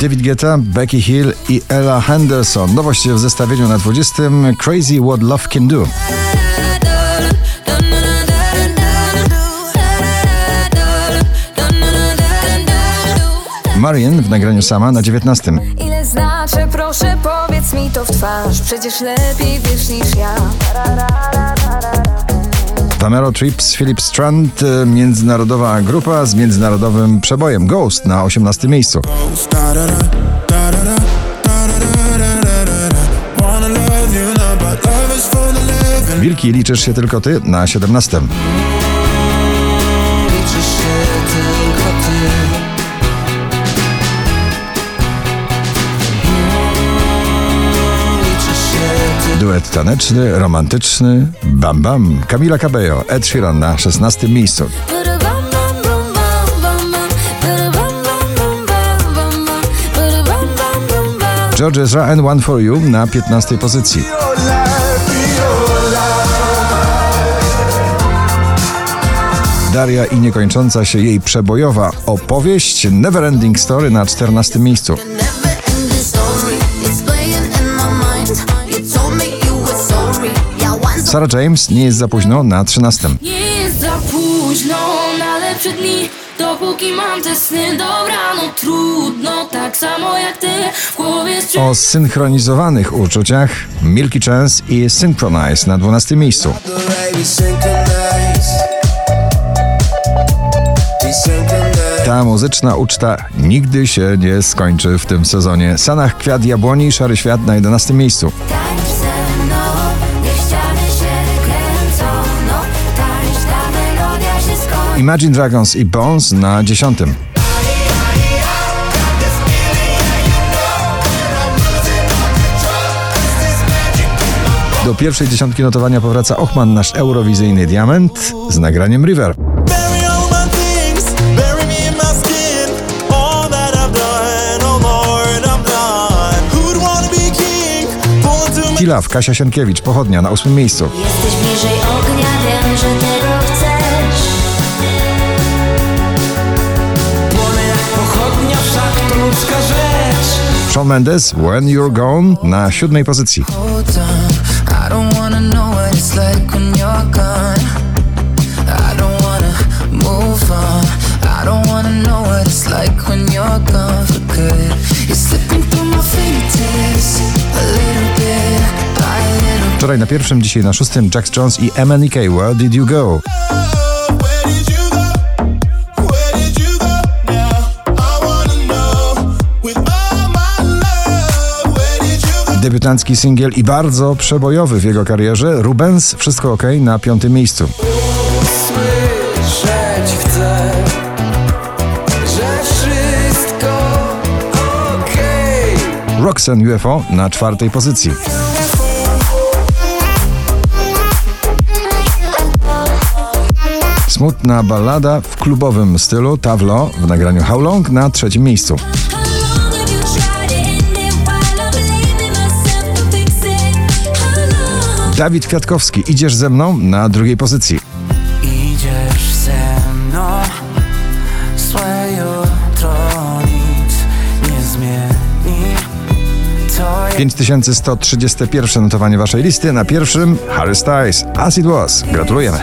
David Guetta, Becky Hill i Ella Henderson. Nowość w zestawieniu na 20. Crazy What Love Can Do. Marian w nagraniu sama na 19. Ile znaczy, proszę powiedz mi to w twarz Przecież lepiej wiesz niż ja Tamero Trips, Philip Strand, e, międzynarodowa grupa z międzynarodowym przebojem Ghost na 18 miejscu. Wilki liczysz się tylko ty na 17. Duet taneczny, romantyczny, Bam Bam, Camila Cabello, Ed Sheeran na 16 miejscu. George Ezra and One For You na 15 pozycji. Daria i niekończąca się jej przebojowa opowieść Neverending Story na 14 miejscu. Sarah James nie jest za późno na 13. Nie jest za późno na lepsze dni Dopóki mam te sny Dobra, no trudno Tak samo jak ty W głowie O synchronizowanych uczuciach Milky Chance i Synchronize na 12 miejscu. Ta muzyczna uczta nigdy się nie skończy w tym sezonie. Sanach Kwiat Jabłoni, Szary Świat na 11 miejscu. Imagine Dragons i Bones na 10. Do pierwszej dziesiątki notowania powraca Ochman, nasz eurowizyjny diament z nagraniem River. Done, oh Tilaw, Kasia Sienkiewicz, pochodnia na ósmym miejscu. Jesteś bliżej ognia, wiem, że tego my fingertips A little bit, by a little Wczoraj na pierwszym, dzisiaj na szóstym Jax Jones i MNK, Where Did You Go? Debiutancki singiel i bardzo przebojowy w jego karierze Rubens, Wszystko OK na piątym miejscu. Słyszeć chcę, że wszystko Roxanne UFO na czwartej pozycji. Smutna ballada w klubowym stylu Tawlo w nagraniu How Long na trzecim miejscu. Dawid Kwiatkowski, Idziesz ze mną na drugiej pozycji. Idziesz ze mną, złe jutro nic nie zmieni. To 5131 notowanie waszej listy. Na pierwszym Harry Styles, As It Was. Gratulujemy.